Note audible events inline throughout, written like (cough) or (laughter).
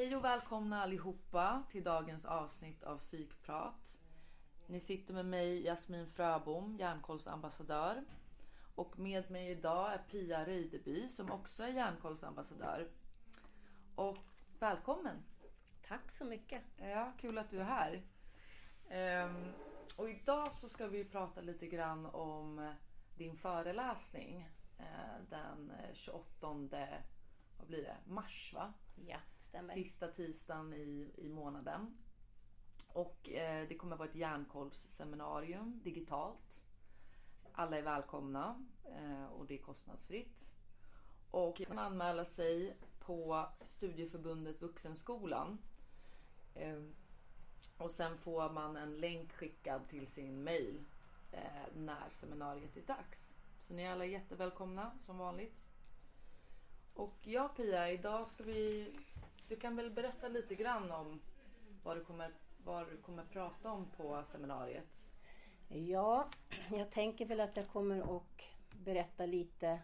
Hej och välkomna allihopa till dagens avsnitt av Psykprat. Ni sitter med mig Jasmin Fröbom, järnkollsambassadör. Och med mig idag är Pia Röjdeby som också är järnkollsambassadör. Och välkommen! Tack så mycket! Ja, kul att du är här. Ehm, och idag så ska vi prata lite grann om din föreläsning eh, den 28 vad blir det, mars. Va? Ja, stämmer. Sista tisdagen i, i månaden. Och eh, det kommer vara ett järnkollsseminarium digitalt. Alla är välkomna eh, och det är kostnadsfritt. Och man kan anmäla sig på Studieförbundet Vuxenskolan. Eh, och sen får man en länk skickad till sin mail eh, när seminariet är dags. Så ni är alla jättevälkomna som vanligt. Och ja Pia, idag ska vi... Du kan väl berätta lite grann om vad du kommer, vad du kommer prata om på seminariet? Ja, jag tänker väl att jag kommer att berätta lite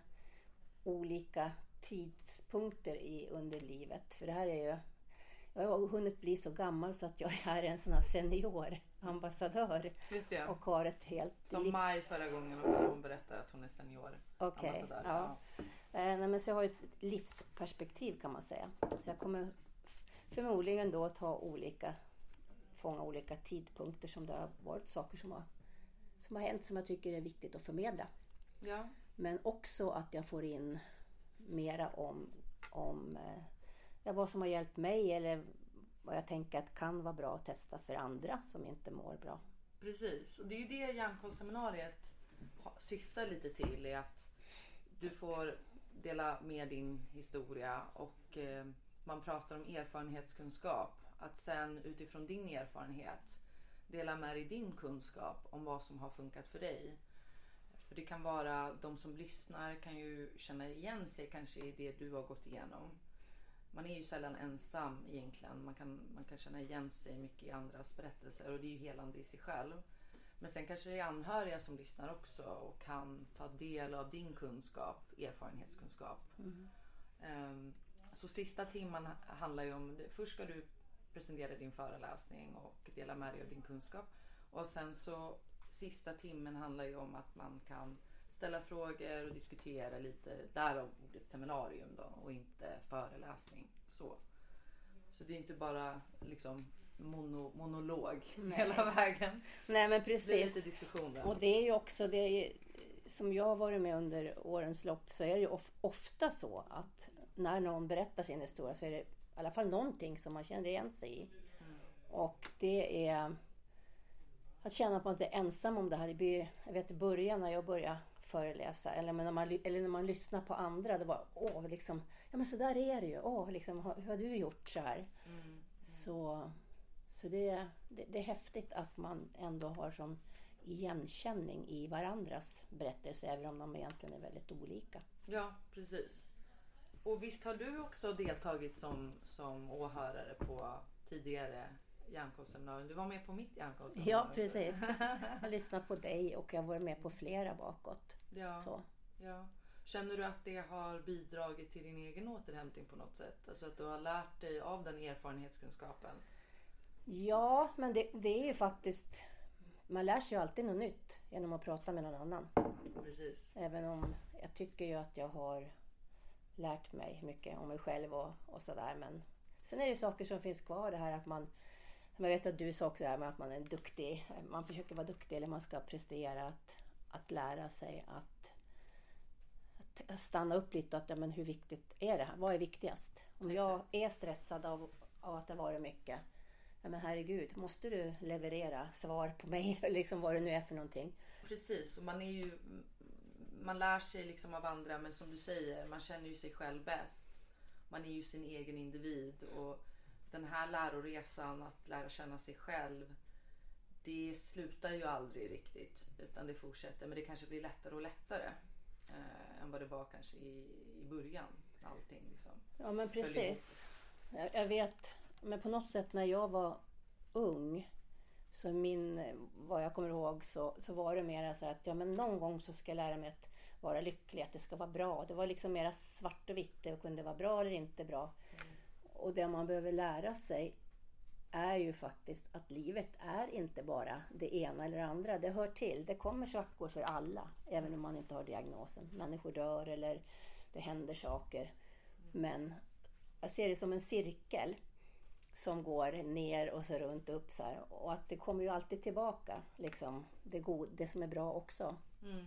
olika tidpunkter i, under livet. För det här är ju... Jag har hunnit bli så gammal så att jag är en sån här seniorambassadör. Just det. Och har ett helt Som livs... Maj förra gången också, hon berättade att hon är seniorambassadör. Okej, ja. Eh, nej, men så jag har ju ett livsperspektiv kan man säga. Så jag kommer förmodligen då ta olika, fånga olika tidpunkter som det har varit saker som har, som har hänt som jag tycker är viktigt att förmedla. Ja. Men också att jag får in mera om, om eh, ja, vad som har hjälpt mig eller vad jag tänker att kan vara bra att testa för andra som inte mår bra. Precis, och det är ju det Hjärnkollseminariet syftar lite till. Är att du får dela med din historia och eh, man pratar om erfarenhetskunskap. Att sen utifrån din erfarenhet dela med dig din kunskap om vad som har funkat för dig. För det kan vara, de som lyssnar kan ju känna igen sig kanske i det du har gått igenom. Man är ju sällan ensam egentligen. Man kan, man kan känna igen sig mycket i andras berättelser och det är ju helande i sig själv. Men sen kanske det är anhöriga som lyssnar också och kan ta del av din kunskap, erfarenhetskunskap. Ehm, Så sista timmen handlar ju om, först ska du presentera din föreläsning och dela med dig av din kunskap. Och sen så sista timmen handlar ju om att man kan ställa frågor och diskutera lite, därav ordet seminarium då och inte föreläsning. Så, så det är inte bara liksom mono, monolog hela vägen. Nej men Det är precis. lite diskussioner. Och det är ju också det är, som jag har varit med under årens lopp så är det ju of, ofta så att när någon berättar sin historia så är det i alla fall någonting som man känner igen sig i. Och det är att känna att man inte är ensam om det här. Det blir, jag vet i början när jag började föreläsa eller när man, eller när man lyssnar på andra. Det var åh, liksom, ja men så där är det ju. Åh, liksom, hur har du gjort så här? Så, så det, det, det är häftigt att man ändå har sån igenkänning i varandras berättelser även om de egentligen är väldigt olika. Ja, precis. Och visst har du också deltagit som, som åhörare på tidigare hjärnkollseminarium? Du var med på mitt hjärnkollseminarium. Ja, precis. Jag har lyssnat på dig och jag har varit med på flera bakåt. Ja, Så. ja. Känner du att det har bidragit till din egen återhämtning på något sätt? Alltså att du har lärt dig av den erfarenhetskunskapen? Ja, men det, det är ju faktiskt... Man lär sig ju alltid något nytt genom att prata med någon annan. Precis. Även om jag tycker ju att jag har lärt mig mycket om mig själv och, och sådär. Men sen är det ju saker som finns kvar. Det här att man... Jag vet att du sa också det här med att man är duktig. Man försöker vara duktig eller man ska prestera. Att, att lära sig att, att stanna upp lite och att ja, men hur viktigt är det här? Vad är viktigast? Om jag är stressad av, av att det har varit mycket. Ja, men herregud, måste du leverera svar på mejl? Liksom vad det nu är för någonting. Precis, och man är ju... Man lär sig liksom av andra men som du säger, man känner ju sig själv bäst. Man är ju sin egen individ och den här läroresan att lära känna sig själv det slutar ju aldrig riktigt utan det fortsätter men det kanske blir lättare och lättare eh, än vad det var kanske i, i början. Allting liksom. Ja men precis. Jag, jag vet, men på något sätt när jag var ung så min, vad jag kommer ihåg så, så var det mer så att ja, men någon gång så ska jag lära mig att vara lycklig, att det ska vara bra. Det var liksom mera svart och vitt. Det kunde vara bra eller inte bra. Och det man behöver lära sig är ju faktiskt att livet är inte bara det ena eller det andra. Det hör till. Det kommer svackor för alla, även om man inte har diagnosen. Människor dör eller det händer saker. Men jag ser det som en cirkel som går ner och så runt upp så här. Och att det kommer ju alltid tillbaka, liksom, det, god, det som är bra också. Mm.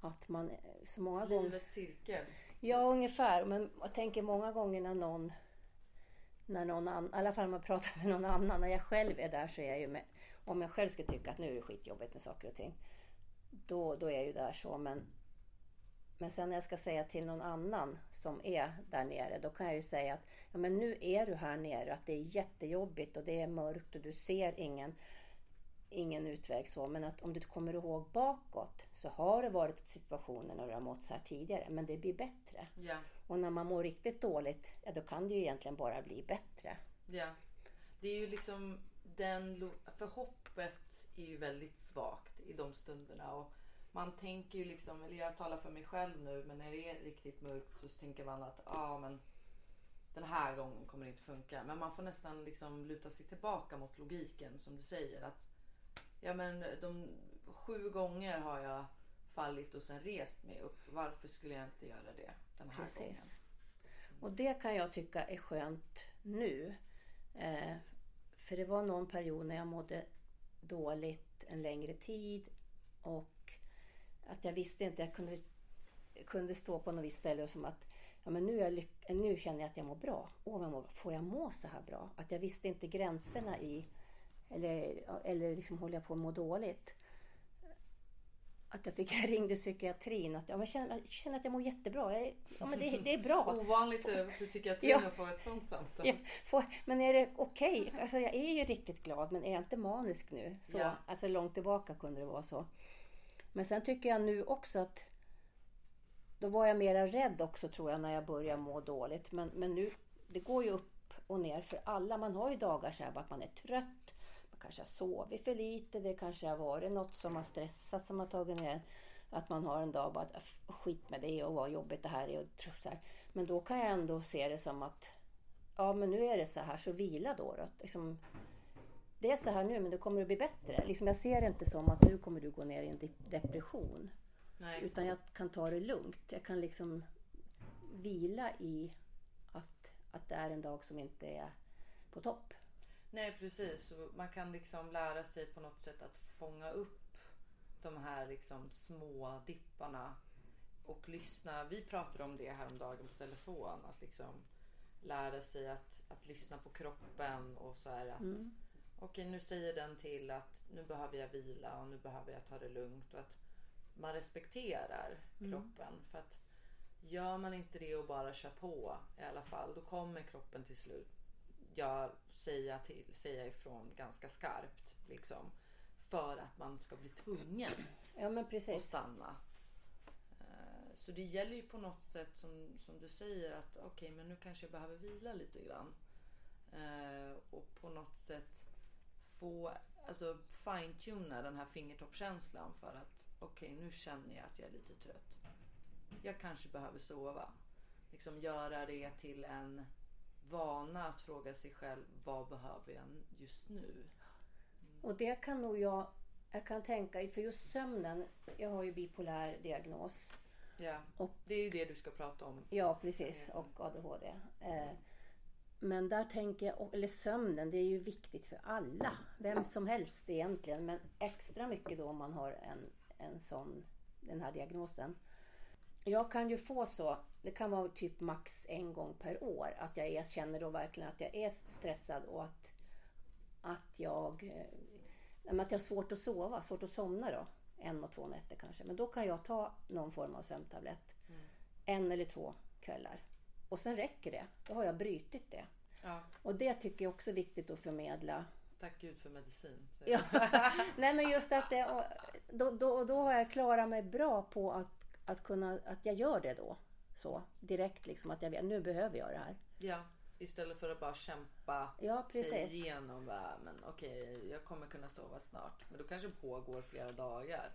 Att man så många gånger... Livets cirkel. Ja, ungefär. Men jag tänker många gånger när någon, när någon annan, i alla fall om man pratar med någon annan, när jag själv är där så är jag ju med, om jag själv skulle tycka att nu är det skitjobbigt med saker och ting, då, då är jag ju där så. Men, men sen när jag ska säga till någon annan som är där nere, då kan jag ju säga att ja, men nu är du här nere, att det är jättejobbigt och det är mörkt och du ser ingen ingen utväg så, men att om du kommer ihåg bakåt så har det varit situationer när du har mått så här tidigare, men det blir bättre. Ja. Och när man mår riktigt dåligt, ja då kan det ju egentligen bara bli bättre. Ja. Det är ju liksom den... För hoppet är ju väldigt svagt i de stunderna. Och man tänker ju liksom, eller jag talar för mig själv nu, men när det är riktigt mörkt så tänker man att ja ah, men den här gången kommer det inte funka. Men man får nästan liksom luta sig tillbaka mot logiken som du säger. att Ja men de sju gånger har jag fallit och sen rest mig upp. Varför skulle jag inte göra det den här gången? Precis. Och det kan jag tycka är skönt nu. Eh, för det var någon period när jag mådde dåligt en längre tid och att jag visste inte, jag kunde, kunde stå på något visst ställe och som att ja, men nu, är jag nu känner jag att jag mår bra. Åh, vad mår, får jag må så här bra? Att jag visste inte gränserna i, eller, eller liksom håller jag på att må dåligt? Att jag fick (laughs) jag ringde psykiatrin att ja, men jag, känner, jag känner att jag mår jättebra. Jag, ja, men det, det är bra. (laughs) Ovanligt för psykiatrin Ja. att få ett sånt samtal. Ja, får, men är det okej? Alltså jag är ju riktigt glad men är jag inte manisk nu? Så, Ja. Alltså långt tillbaka kunde det vara så. Men sen tycker jag nu också att då var jag mera rädd också tror jag när jag började må dåligt. Men, men nu, det går ju upp och ner för alla. Man har ju dagar så här bara att man är trött. Man kanske har sovit för lite. Det kanske har varit något som har stressat som har tagit ner en. Att man har en dag bara att skit med det och vad jobbigt det här är. Och så här. Men då kan jag ändå se det som att ja men nu är det så här så vila då. då. Liksom, det är så här nu men det kommer att bli bättre. Liksom, jag ser det inte som att nu kommer du gå ner i en de- depression. Nej. Utan jag kan ta det lugnt. Jag kan liksom vila i att, att det är en dag som inte är på topp. Nej precis. Man kan liksom lära sig på något sätt att fånga upp de här liksom små dipparna och lyssna. Vi pratade om det häromdagen på telefon. Att liksom lära sig att, att lyssna på kroppen och så här att Mm. Okej nu säger den till att nu behöver jag vila och nu behöver jag ta det lugnt och att man respekterar kroppen. För att gör man inte det och bara kör på i alla fall då kommer kroppen till slut jag säga, till, säga ifrån ganska skarpt. Liksom, för att man ska bli tvungen Ja men att precis. stanna. Eh, Så det gäller ju på något sätt som, som du säger att okej men nu kanske jag behöver vila lite grann. Eh, och på något sätt få, alltså fine-tuna den här fingertoppskänslan för att okej nu känner jag att jag är lite trött. Jag kanske behöver sova. Liksom göra det till en vana att fråga sig själv vad behöver jag just nu? Och det kan nog jag, jag kan tänka, för just sömnen, jag har ju bipolär diagnos. Ja, Och- det är ju det du ska prata om. Ja, precis. Och ADHD. Eh, Men där tänker jag, eller sömnen, det är ju viktigt för alla. Vem som helst egentligen. Men extra mycket då om man har en, en sån, den här diagnosen. Jag kan ju få så, det kan vara typ max en gång per år. Att jag är, känner då verkligen att jag är stressad och att, att jag eh, att jag har svårt att sova, svårt att somna då. En och två nätter kanske. Men då kan jag ta någon form av sömntablett. En eller två kvällar. Och sen räcker det. Då har jag brutit det. Ja, Och det tycker jag också är viktigt att förmedla. tack gud för medicin. Ja. (laughs) Nej men just att det, då, då, då har jag klarat mig bra på att, att kunna, att jag gör det då. Så direkt liksom att jag vet, nu behöver jag det här. ja, istället för att bara kämpa Ja sig igenom. Men okej, jag kommer kunna sova snart. Men då kanske pågår flera dagar.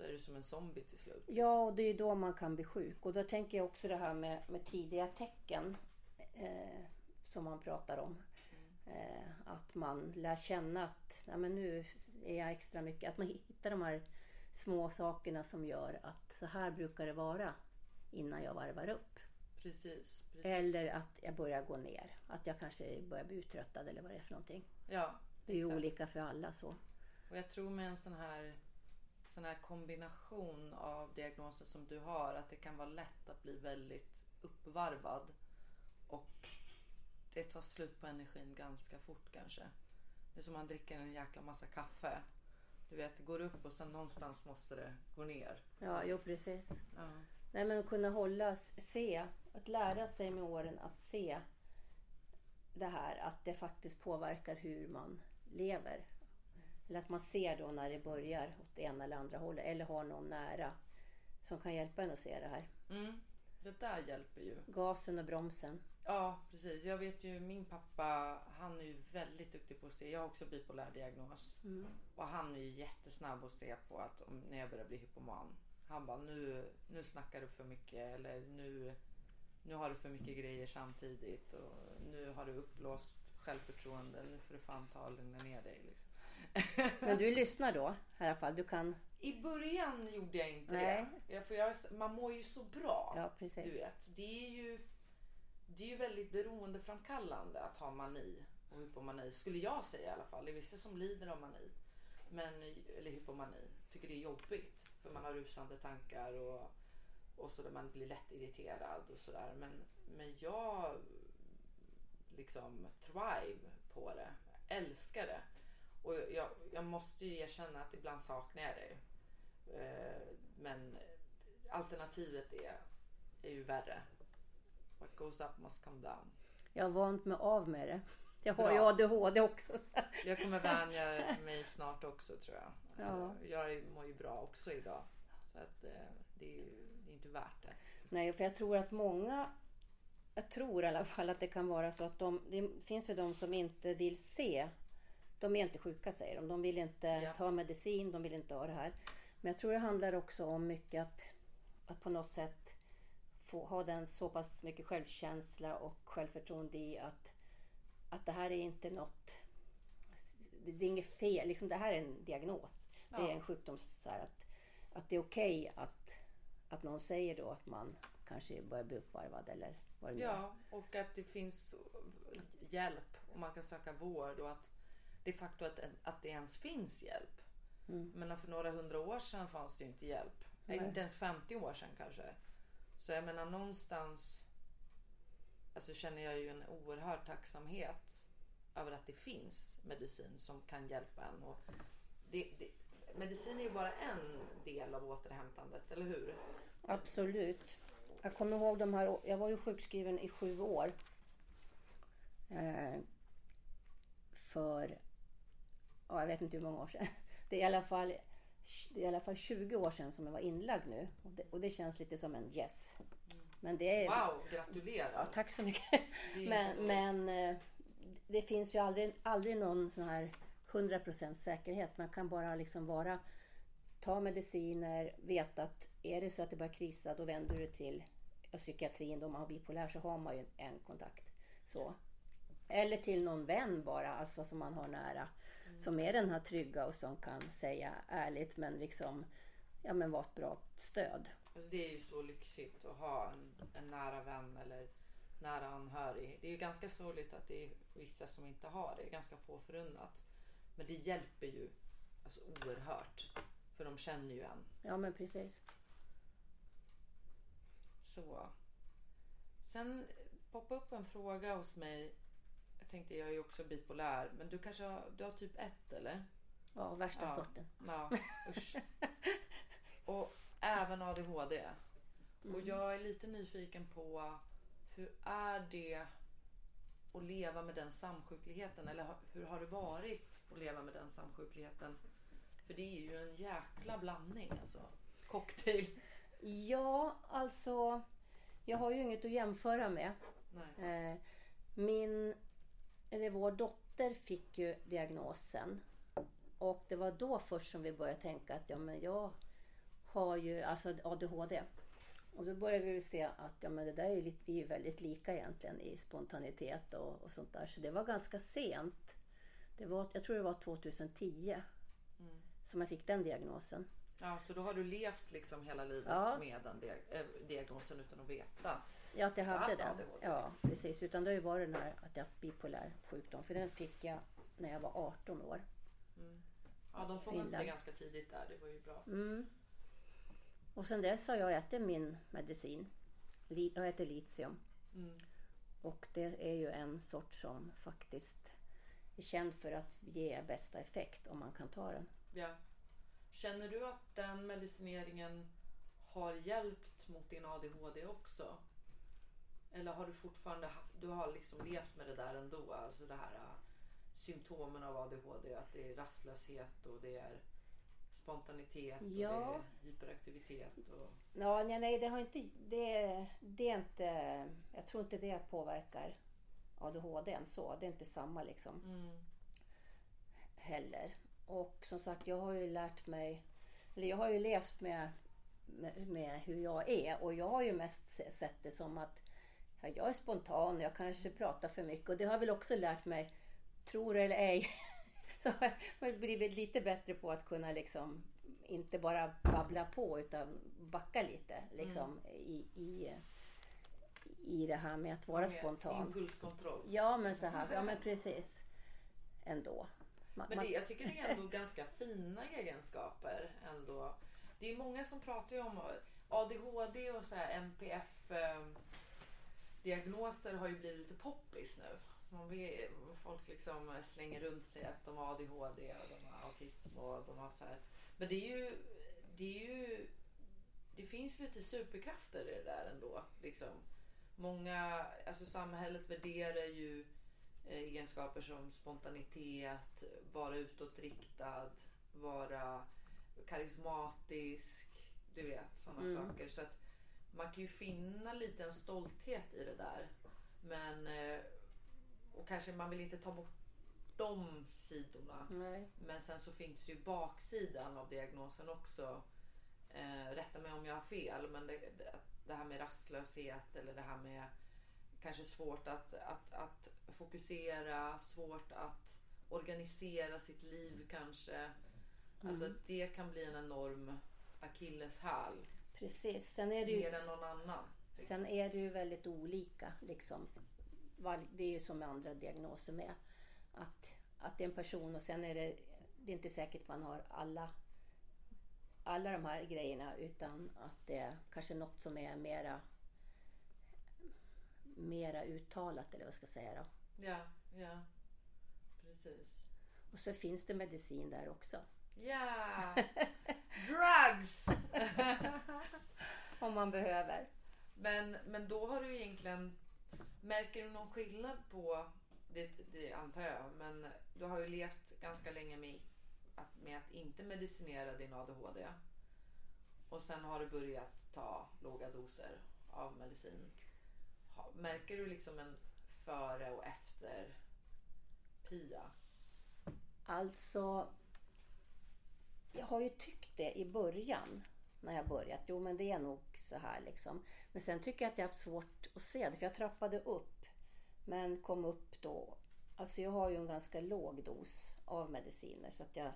Så är du som en zombie till slut. Ja och det är då man kan bli sjuk. Och då tänker jag också det här med, med tidiga tecken. Eh, som man pratar om. Eh, att man lär känna att ja, men nu är jag extra mycket. Att man hittar de här små sakerna som gör att så här brukar det vara innan jag varvar upp. Precis. precis. Eller att jag börjar gå ner. Att jag kanske börjar bli uttröttad eller vad det är för någonting. Ja, Det är ju olika för alla så. Och jag tror med en sån här, sån här kombination av diagnoser som du har att det kan vara lätt att bli väldigt uppvarvad. Och det tar slut på energin ganska fort kanske. Det är som man dricker en jäkla massa kaffe. Du vet, det går upp och sen någonstans måste det gå ner. Ja, jo precis. Ja. Nej men att kunna hålla, se, att lära sig med åren att se det här att det faktiskt påverkar hur man lever. Eller att man ser då när det börjar åt det ena eller andra hållet eller har någon nära som kan hjälpa en att se det här. Mm. Det där hjälper ju. Gasen och bromsen. Ja, precis. Jag vet ju min pappa, han är ju väldigt duktig på att se. Jag har också bipolär diagnos. Och han är ju jättesnabb att se på att om, när jag börjar bli hypoman. Han bara, nu, nu snackar du för mycket eller nu, nu har du för mycket grejer samtidigt och nu har du uppblåst självförtroende. Nu får du fan ta och lugna ner dig. Liksom. (laughs) Men du lyssnar då i alla fall. Du kan, I början gjorde jag inte Nej. det. För jag, man mår ju så bra. ja precis. Du vet, det är ju, det är ju väldigt beroendeframkallande att ha mani och hypomani. Skulle jag säga i alla fall. Det är vissa som lider av mani. Men, eller hypomani. Tycker det är jobbigt. För man har rusande tankar och, och så där man blir lätt irriterad och sådär. Men, men jag liksom thrive på det. Jag älskar det. Och jag, jag måste ju erkänna att ibland saknar jag det. Eh, Men alternativet är, är ju värre. What goes up must come down. Jag har vant mig av med det. Jag har Bra. ju ADHD också. Så. Jag kommer vänja mig snart också tror jag. Alltså, Ja. Jag mår ju bra också idag. Så att eh, det är ju det är inte värt det. Nej, för jag tror att många, jag tror i alla fall att det kan vara så att de, det finns ju de som inte vill se. De är inte sjuka säger de. De vill inte Ja. ta medicin, de vill inte ha det här. Men jag tror det handlar också om mycket att, att på något sätt få ha den så pass mycket självkänsla och självförtroende i att, att det här är inte något, det det är inget fel, liksom det här är en diagnos. Det är Ja. en sjukdom så här att, att det är okej att, att någon säger då att man kanske börjar bli uppvarvad eller vad det nu är. Ja, och att det finns hjälp och man kan söka vård och att det faktum att, att det ens finns hjälp. Mm. Men för några hundra år sedan fanns det ju inte hjälp. Nej. Inte ens 50 år sedan kanske. Så jag menar någonstans alltså känner jag ju en oerhörd tacksamhet över att det finns medicin som kan hjälpa en. Och det, det, medicin är ju bara en del av återhämtandet, eller hur? Absolut. Jag kommer ihåg de här, jag var ju sjukskriven i sju år. Eh, för, ja, jag vet inte hur många år sedan. (laughs) Det är i alla fall, det är i alla fall 20 år sedan som jag var inlagd nu. Och det, och det känns lite som en yes. Men det är, Wow, gratulerar! ja, tack så mycket. (laughs) Men, men eh, det finns ju aldrig, aldrig någon sån här 100% säkerhet. Man kan bara liksom vara, ta mediciner, veta att är det så att det börjar krisa då vänder du till psykiatrin. Då man har bipolär så har man ju en kontakt. Så. Eller till någon vän bara, alltså som man har nära. Som är den här trygga och som kan säga ärligt men liksom ja, men vara ett bra stöd. Alltså det är ju så lyxigt att ha en, en nära vän eller nära anhörig. Det är ju ganska sorgligt att det är vissa som inte har det. Ganska få förunnat. Men det hjälper ju alltså oerhört. För de känner ju en. Ja men precis. Så. Sen poppade upp en fråga hos mig. Jag tänkte jag är ju också bipolär. Men du kanske har, du har typ ett eller? Ja, värsta Ja. sorten. Ja, usch. (laughs) Och även ADHD. Och jag är lite nyfiken på hur är det att leva med den samsjukligheten? Eller hur har det varit att leva med den samsjukligheten? För det är ju en jäkla blandning alltså. Cocktail. Ja, alltså. Jag har ju inget att jämföra med. Nej. Eh, Min, eller vår dotter fick ju diagnosen. Och det var då först som vi började tänka att ja, men jag har ju alltså ADHD. Och då började vi se att ja, men det där är ju lite, vi är ju väldigt lika egentligen i spontanitet och, och sånt där. Så det var ganska sent. Det var, jag tror det var 2010 Mm. som jag fick den diagnosen. Ja, så då har du levt liksom hela livet Ja. med den äh, diagnosen utan att veta. Ja, att jag hade den. Ja, precis. Utan det har ju varit den här att jag haft bipolär sjukdom. För den fick jag när jag var 18 år. Ja, de fångade upp det ganska tidigt där. Det var ju bra. Mm. Och sen dess har jag ätit min medicin. Jag äter litium. Mm. Och det är ju en sort som faktiskt är känd för att ge bästa effekt om man kan ta den. Ja. Känner du att den medicineringen har hjälpt mot din ADHD också? Eller har du fortfarande haft, du har liksom levt med det där ändå? Alltså det här äh, symptomen av ADHD, att det är rastlöshet och det är spontanitet Ja. och det är hyperaktivitet. Och, Ja, nej, nej det har inte, det, det är inte, jag tror inte det påverkar ADHD än så. Det är inte samma liksom mm. heller. Och som sagt, jag har ju lärt mig, eller jag har ju levt med, med, med hur jag är och jag har ju mest se- sett det som att ja, jag är spontan och jag kanske pratar för mycket och det har jag väl också lärt mig, tror eller ej, (laughs) så har jag blivit lite bättre på att kunna liksom inte bara babbla på utan backa lite liksom i, i, i det här med att vara Med spontan. Impulskontroll. Ja men så här, ja men precis. Ändå. Man, Men det, jag tycker det är ändå (laughs) ganska fina egenskaper. Ändå. Det är många som pratar ju om ADHD och så här MPF eh, diagnoser har ju blivit lite poppis nu. Man folk liksom slänger runt sig att de har ADHD och de har autism och de har så här. Men det är ju, det är ju, det finns lite superkrafter i det där ändå. Liksom. Många, alltså samhället värderar ju egenskaper som spontanitet, vara utåtriktad, vara karismatisk, du vet sådana Mm. saker. Så att man kan ju finna lite en stolthet i det där. Men, eh, och kanske man vill inte ta bort de sidorna. Nej. Men sen så finns ju baksidan av diagnosen också. Eh, rätta mig om jag har fel, men det, det, det här med rastlöshet eller det här med kanske svårt att, att, att fokusera, svårt att organisera sitt liv kanske. Alltså Mm. det kan bli en enorm akilleshäl. Precis. Sen är det ju, Mer än någon annan. sen är det ju väldigt olika. Liksom. Det är ju som med andra diagnoser med. Att, att det är en person och sen är det, det är inte säkert man har alla, alla de här grejerna utan att det är kanske något som är mera, mera uttalat eller vad ska jag säga då. Ja, ja. Precis. Och så finns det medicin där också. Ja! Drugs! (laughs) Om man behöver. Men, men då har du egentligen... Märker du någon skillnad på... Det, det antar jag, men du har ju levt ganska länge med att, med att inte medicinera din ADHD. Och sen har du börjat ta låga doser av medicin. Märker du liksom en före och efter PIA? Alltså, jag har ju tyckt det i början när jag börjat. Jo, men det är nog så här liksom. Men sen tycker jag att jag har haft svårt att se det, för jag trappade upp. Men kom upp då. Alltså, jag har ju en ganska låg dos av mediciner så att jag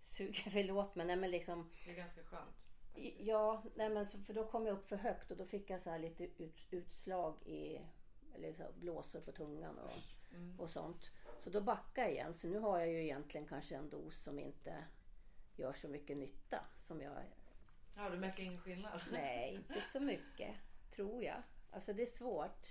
suger väl åt mig. Nej, men liksom, Det är ganska skönt. Faktiskt. Ja, nej men så, för då kom jag upp för högt och då fick jag så här lite ut, utslag i eller så blåsor på tungan och, Mm. och sånt. Så då backade jag igen. Så nu har jag ju egentligen kanske en dos som inte gör så mycket nytta som jag... Ja, du märker ingen skillnad? (laughs) Nej, inte så mycket. Tror jag. Alltså det är svårt.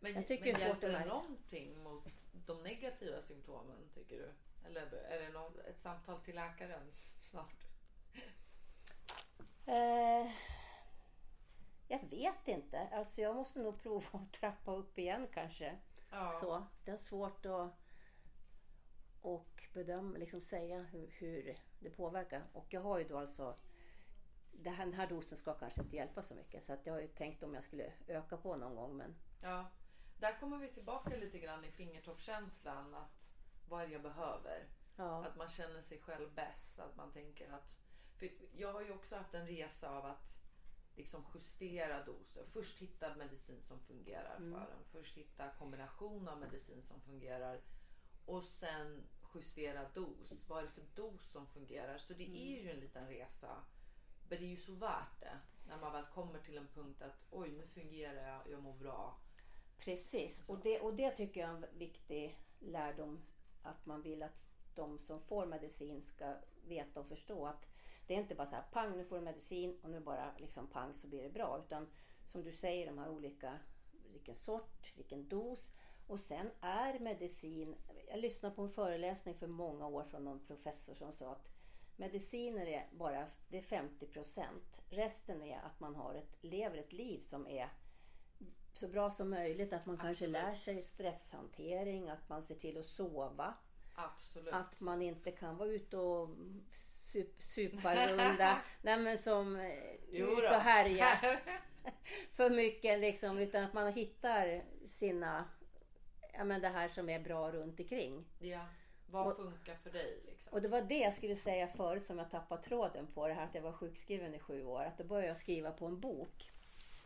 Men, Jag tycker men det är svårt hjälper det någonting mot de negativa symptomen tycker du? Eller är det någon, ett samtal till läkaren snart? Eh, jag vet inte. Alltså jag måste nog prova att trappa upp igen kanske. Ja. Så, det är svårt att och bedöma, liksom säga hur, hur det påverkar. Och jag har ju då alltså här, den här dosen ska kanske inte hjälpa så mycket så att jag har ju tänkt om jag skulle öka på någon gång men ja. Där kommer vi tillbaka lite grann i fingertoppskänslan att vad jag behöver. ja, Att man känner sig själv bäst. Att man tänker att... För jag har ju också haft en resa av att liksom justera doser. Först hitta medicin som fungerar Mm. för en. Först hitta kombination av medicin som fungerar. Och sen justera dos. Vad är det för dos som fungerar? Så det Mm. är ju en liten resa. Men det är ju så värt det. När man väl kommer till en punkt att oj nu fungerar jag, jag mår bra. Precis, och det, och det tycker jag är en viktig lärdom. Att man vill att de som får medicin ska veta och förstå att det är inte bara så här pang nu får du medicin och nu bara liksom pang så blir det bra. Utan som du säger de här olika, vilken sort, vilken dos. Och sen är medicin, jag lyssnade på en föreläsning för många år från någon professor som sa att mediciner är bara det är 50 procent. Resten är att man har ett, lever ett liv som är så bra som möjligt. Att man kanske Absolut. lär sig stresshantering, att man ser till att sova. Absolut. Att man inte kan vara ute och sup, suparunda. (laughs) Nej men som eh, ut och härja (laughs) för mycket liksom. Utan att man hittar sina, ja men det här som är bra runt omkring. ja. Vad funkar för dig liksom? Och det var det jag skulle säga förut som jag tappade tråden på. Det här att jag var sjukskriven i sju år. Att då började jag skriva på en bok.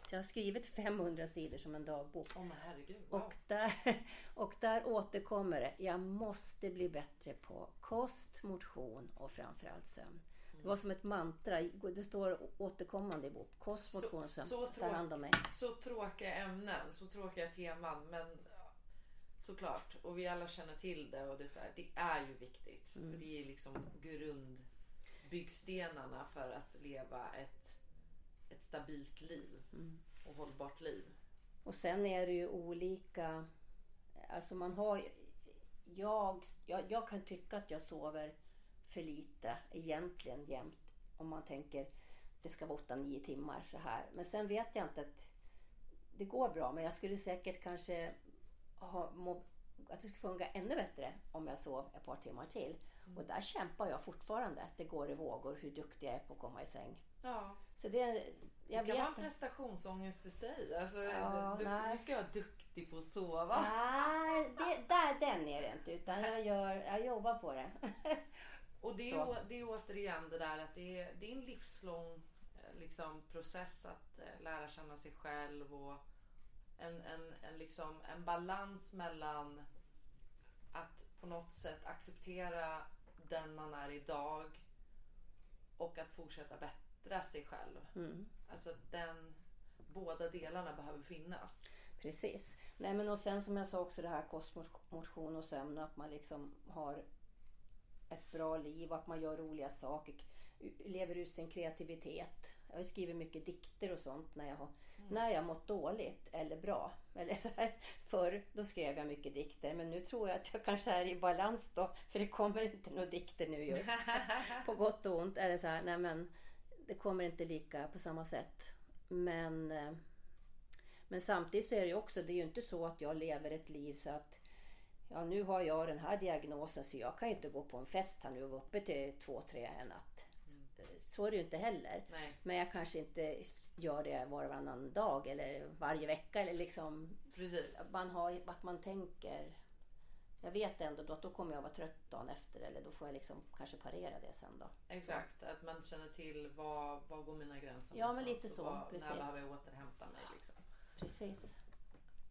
Så jag har skrivit 500 sidor som en dagbok. Men herregud. Wow. Och där, (laughs) och där återkommer det. Jag måste bli bättre på kost, motion och framförallt sömn. Det var som ett mantra. Det står återkommande i bok. Kost, Så- motion sömn. så Ta hand om mig. Så tråkiga ämnen, så tråkiga teman. Men såklart. Och vi alla känner till det. Och det är, så här, det är ju viktigt. För det är liksom grundbyggstenarna för att leva ett, ett stabilt liv. Och hållbart liv. Och sen är det ju olika. Alltså man har jag, jag, jag kan tycka att jag sover för lite egentligen jämt. Om man tänker det ska vara 8-9 timmar så här. Men sen vet jag inte att det går bra. Men jag skulle säkert kanske ha, må, att det skulle funka ännu bättre om jag sov ett par timmar till. Och där kämpar jag fortfarande. Att det går i vågor hur duktig jag är på att komma i säng. Ja, Så det, jag det kan vara vet en prestationsångest i sig. Alltså, Ja, du, nej. nu ska jag vara duktig på att sova. Nej, det, där, den är det inte. Utan jag, gör, jag jobbar på det. Och det är, å- det är återigen det där att det är, det är en livslång eh, liksom, process att eh, lära känna sig själv och en, en, en, liksom, en balans mellan att på något sätt acceptera den man är idag och att fortsätta bättra sig själv. Mm, Alltså den, båda delarna behöver finnas. precis. Nej, men och sen som jag sa också det här kost, motion och sömn. Att man liksom har ett bra liv och att man gör roliga saker. Lever ut sin kreativitet. Jag har skrivit mycket dikter och sånt när jag har när jag mått dåligt eller bra. (laughs) Eller så här, förr då skrev jag mycket dikter men nu tror jag att jag kanske är i balans då. För det kommer inte några dikter nu just. (laughs) på gott och ont är det så här, nej men det kommer inte lika på samma sätt. Men, eh, men samtidigt så är det ju också, det är ju inte så att jag lever ett liv så att ja nu har jag den här diagnosen så jag kan ju inte gå på en fest här nu och vara uppe till två, tre en natt. Så är det ju inte heller. Nej. Men jag kanske inte gör det var och varannan dag eller varje vecka eller liksom Precis. man har, att man tänker jag vet ändå då att då kommer jag vara trött dagen efter eller då får jag liksom kanske parera det sen då. Exakt, att man känner till var, var går mina gränser Ja, men lite så, var, precis. När behöver jag återhämta mig liksom. Precis.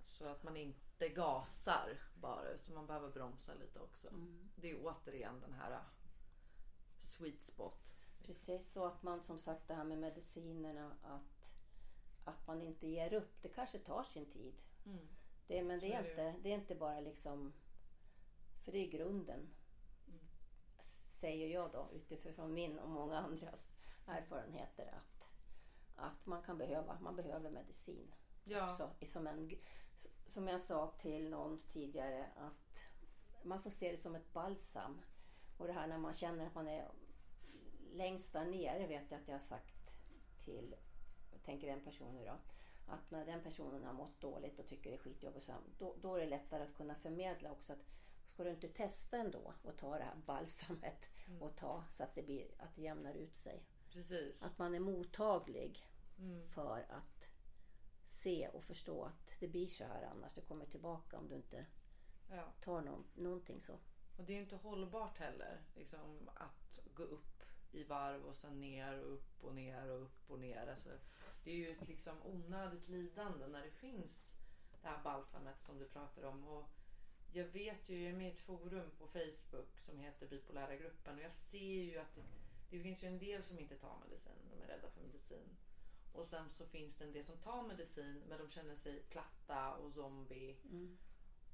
Så att man inte gasar bara utan man behöver bromsa lite också. Mm. Det är återigen den här sweet spot. Precis så att man som sagt det här med medicinerna att, att man inte ger upp. Det kanske tar sin tid. Mm. Det, men det Så är, inte, det är inte bara liksom för det är grunden. Mm. Säger jag då utifrån min och många andras erfarenheter att, att man kan behöva, man behöver medicin. Ja, i- som, en, som jag sa till någon tidigare att man får se det som ett balsam. Och det här när man känner att man är längst där nere vet jag att jag har sagt till, jag tänker en person nu då, att när den personen har mått dåligt och tycker det är skitjobbigt då, då är det lättare att kunna förmedla också att ska du inte testa ändå och ta det här balsamet och ta så att det, blir, att det jämnar ut sig. precis. Att man är mottaglig Mm. för att se och förstå att det blir så här annars. Det kommer tillbaka om du inte Ja. tar någon, någonting så. Och det är ju inte hållbart heller liksom, att gå upp i varv och sen ner och upp och ner och upp och ner. Alltså, det är ju ett liksom onödigt lidande när det finns det här balsamet som du pratar om. Och jag vet ju, jag är med i ett forum på Facebook som heter Bipolära gruppen och jag ser ju att det, det finns ju en del som inte tar medicin, de är rädda för medicin. Och sen så finns det en del som tar medicin men de känner sig platta och zombie. Mm.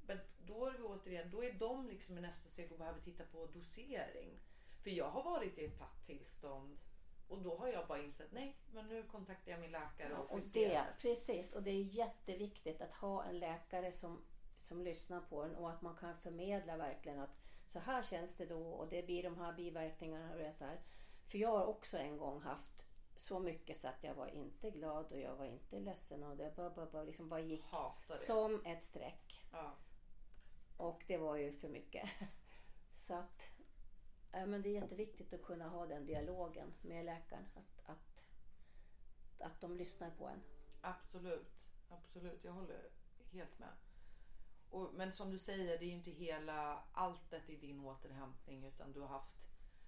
Men då är vi återigen, då är de liksom i nästa steg och behöver titta på dosering. För jag har varit i ett platt tillstånd och då har jag bara insett nej, men nu kontaktar jag min läkare och, Och det, precis, och det är jätteviktigt att ha en läkare som, som lyssnar på en och att man kan förmedla verkligen att så här känns det då och det blir de här biverkningarna och det är så här. För jag har också en gång haft så mycket så att jag var inte glad och jag var inte ledsen och det bara, bara, bara, liksom bara gick som ett streck. Ja. Och det var ju för mycket. (laughs) Så att ja, men det är jätteviktigt att kunna ha den dialogen med läkaren. Att, att, att de lyssnar på en. Absolut, absolut. Jag håller helt med. Och, men som du säger, det är ju inte hela alltet i din återhämtning utan du har haft,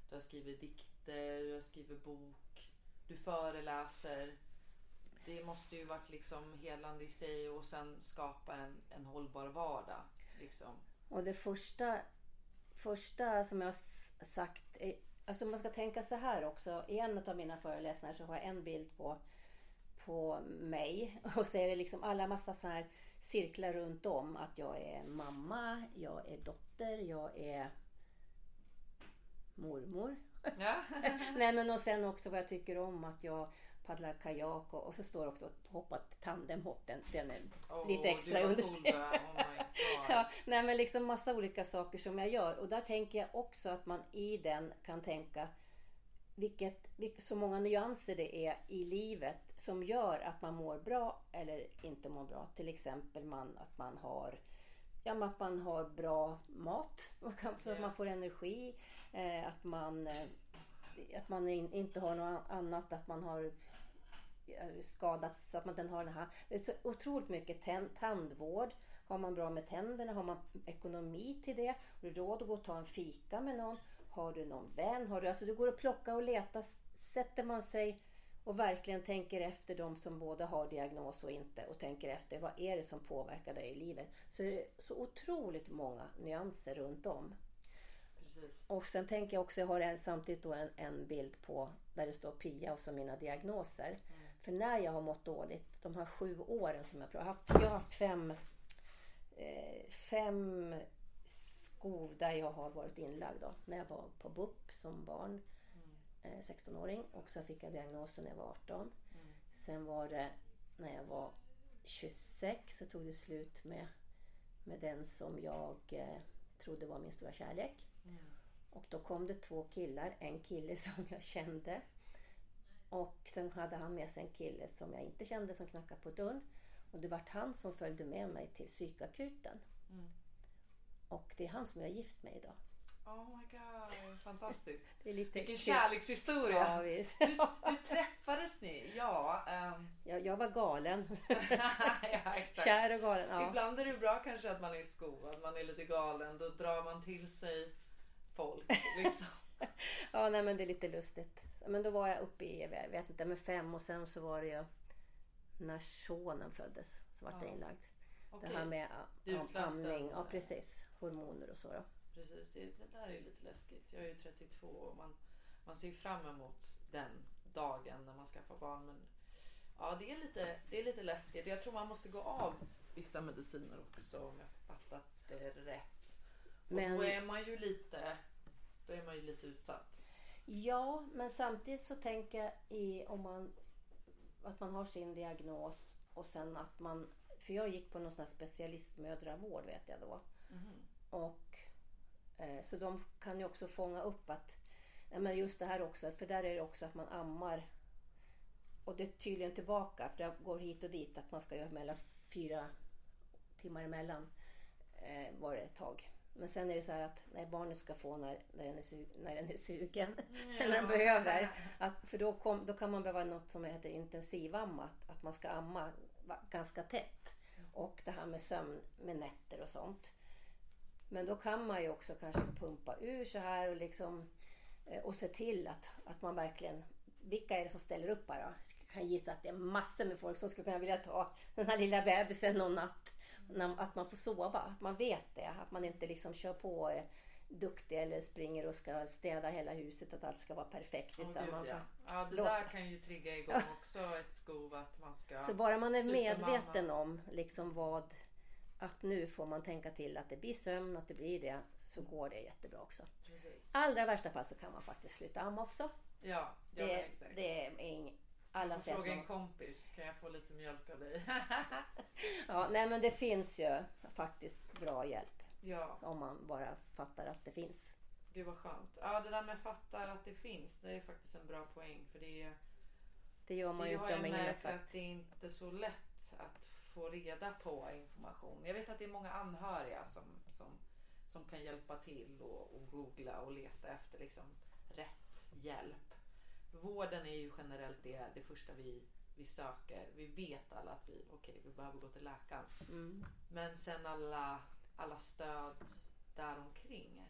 du har skrivit dikter, du har skrivit bok, du föreläser. Det måste ju varit liksom helande i sig och sen skapa en, en hållbar vardag. Liksom. Och det första, första som jag sagt är, alltså man ska tänka så här också. I en av mina föreläsningar så har jag en bild på, på mig (laughs) och så är det liksom alla massa så här cirklar runt om. Att jag är mamma, jag är dotter, jag är mormor. Ja. (laughs) Nej men och sen också vad jag tycker om att jag paddlar kajak och, och så står också hoppat tandemhopp. Den, den är Åh, lite extra understrykt. Oh. (laughs) Ja, nej men liksom massa olika saker som jag gör. Och där tänker jag också att man i den kan tänka vilket, vilk, så många nyanser det är i livet som gör att man mår bra eller inte mår bra. Till exempel man, att man har Ja, att man har bra mat, (laughs) man kan, så att man får energi. Eh, att man, eh, att man in, inte har något annat, att man har skadats så att man den har den här. Det är så otroligt mycket tandvård. Har man bra med tänderna? Har man ekonomi till det? Har du råd att gå och ta en fika med någon? Har du någon vän? Har du, alltså du går och plockar och letar. Sätter man sig och verkligen tänker efter de som både har diagnos och inte och tänker efter vad är det som påverkar dig i livet. Så är det så otroligt många nyanser runt om. Precis. Och sen tänker jag också, jag har en, samtidigt en, en bild på där det står Pia och så mina diagnoser. För när jag har mått dåligt, de här sju åren som jag har haft, jag har haft fem, eh, fem skov där jag har varit inlagd då. När jag var på BUP som barn, eh, 16-åring och så fick jag diagnosen när jag var 18. Sen var det när jag var 26 så tog det slut med, med den som jag eh, trodde var min stora kärlek. Och då kom det två killar. En kille (laughs) som jag kände. Och sen hade han med sig en kille som jag inte kände som knackade på dörren. Och det var han som följde med mig till psykakuten. Mm. Och det är han som jag är gift med idag. Oh my god, fantastiskt. (laughs) Det är lite Vilken kärlekshistoria. Ja. Hur, hur träffades ni? Ja, ehm, (laughs) jag, jag var galen. (laughs) ja. Kär och galen. Ja. Ibland är det bra kanske att man är i sko, att man är lite galen. Då drar man till sig folk. Liksom. ja, nej men det är lite lustigt. Men då var jag uppe i, jag vet inte, med fem och sen så var det ju när sonen föddes så vart Ja. inlagd. Okej, Det här med amning, ja precis. Hormoner och så då. precis. Det, det där är ju lite läskigt. Jag är ju 32 och man, man ser fram emot den dagen när man skaffar barn. Men ja, det är, lite, det är lite läskigt. Jag tror man måste gå av vissa mediciner också om jag fattat det rätt. Och Men- då är man ju lite, då är man ju lite utsatt. Ja, men samtidigt så tänker jag i, om man, att man har sin diagnos och sen att man... För jag gick på någon sån här specialistmödravård vet jag då. Mhm. Och, eh, så de kan ju också fånga upp att... Men just det här också, för där är det också att man ammar. Och det är tydligen tillbaka, för det går hit och dit att man ska göra mellan fyra timmar emellan. Eh, var det ett tag. Men sen är det så här att när barnet ska få när, när, den, är su- när den är sugen. Eller den behöver. Att, för då, kom, då kan man behöva något som heter intensivamma. Att, att man ska amma ganska tätt. Och det här med sömn med nätter och sånt. Men då kan man ju också kanske pumpa ur så här och liksom Eh, Och se till att, att man verkligen... Vilka är det som ställer upp här då? Jag kan gissa att det är massor med folk som skulle kunna vilja ta den här lilla bebisen någon natt. När- Att man får sova, att man vet det. Att man inte liksom kör på eh, duktig eller springer och ska städa hela huset. Att allt ska vara perfekt. Åh, utan gud, man ja. ja, det låta. där kan ju trigga igång också ett skov att man ska... Så bara man är Supermamma. medveten om liksom vad att nu får man tänka till att det blir sömn, att det blir det, så går det jättebra också. Precis. Allra värsta fall så kan man faktiskt sluta amma också. Ja, ja Det, exakt. det är ing, alla säger fråga en kompis, kan jag få lite mjölk av dig? (laughs) (laughs) ja, Nej men det finns ju faktiskt bra hjälp ja, om man bara fattar att det finns. gud vad skönt. Ja, det där med fattar att det finns, det är faktiskt en bra poäng. För det, är- Det gör man det ju inte om ingen har märkt sagt. att det är inte så lätt att få reda på information. Jag vet att det är många anhöriga som, som, som kan hjälpa till och, och googla och leta efter liksom rätt hjälp. Vården är ju generellt det, det första vi, vi söker. Vi vet alla att vi, okej, vi behöver gå till läkaren. Mm. Men sen alla, alla stöd däromkring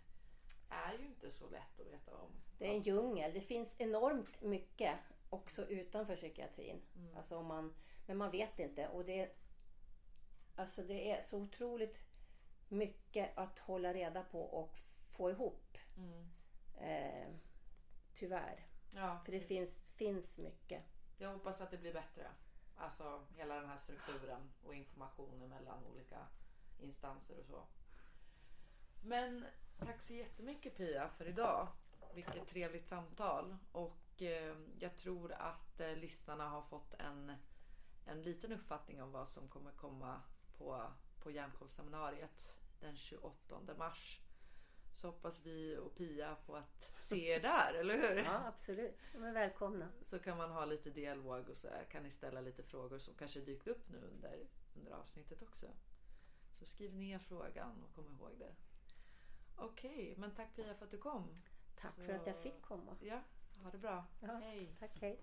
är ju inte så lätt att veta om. Det är en djungel. Det finns enormt mycket också utanför psykiatrin. Mm. Alltså om man, men man vet inte. Och det, alltså det är så otroligt mycket att hålla reda på och få ihop. Mm. Eh, tyvärr. Ja, För det finns, finns mycket. Jag hoppas att det blir bättre. Alltså hela den här strukturen och informationen mellan olika instanser och så. Men tack så jättemycket Pia för idag. Vilket trevligt samtal. Och eh, jag tror att eh, lyssnarna har fått en, en liten uppfattning om vad som kommer komma på, på Hjärnkollseminariet den 28 mars. Så hoppas vi och Pia på att se er där, eller hur? Ja, absolut. De är välkomna. Så kan man ha lite dialog och så. Kan ni ställa lite frågor som kanske dykt upp nu under, under avsnittet också. Så skriv ner frågan och kom ihåg det. Okej, men tack Pia för att du kom. Tack Så- för att jag fick komma. Ja, ha det bra. Ja, Hej. Tack, hej.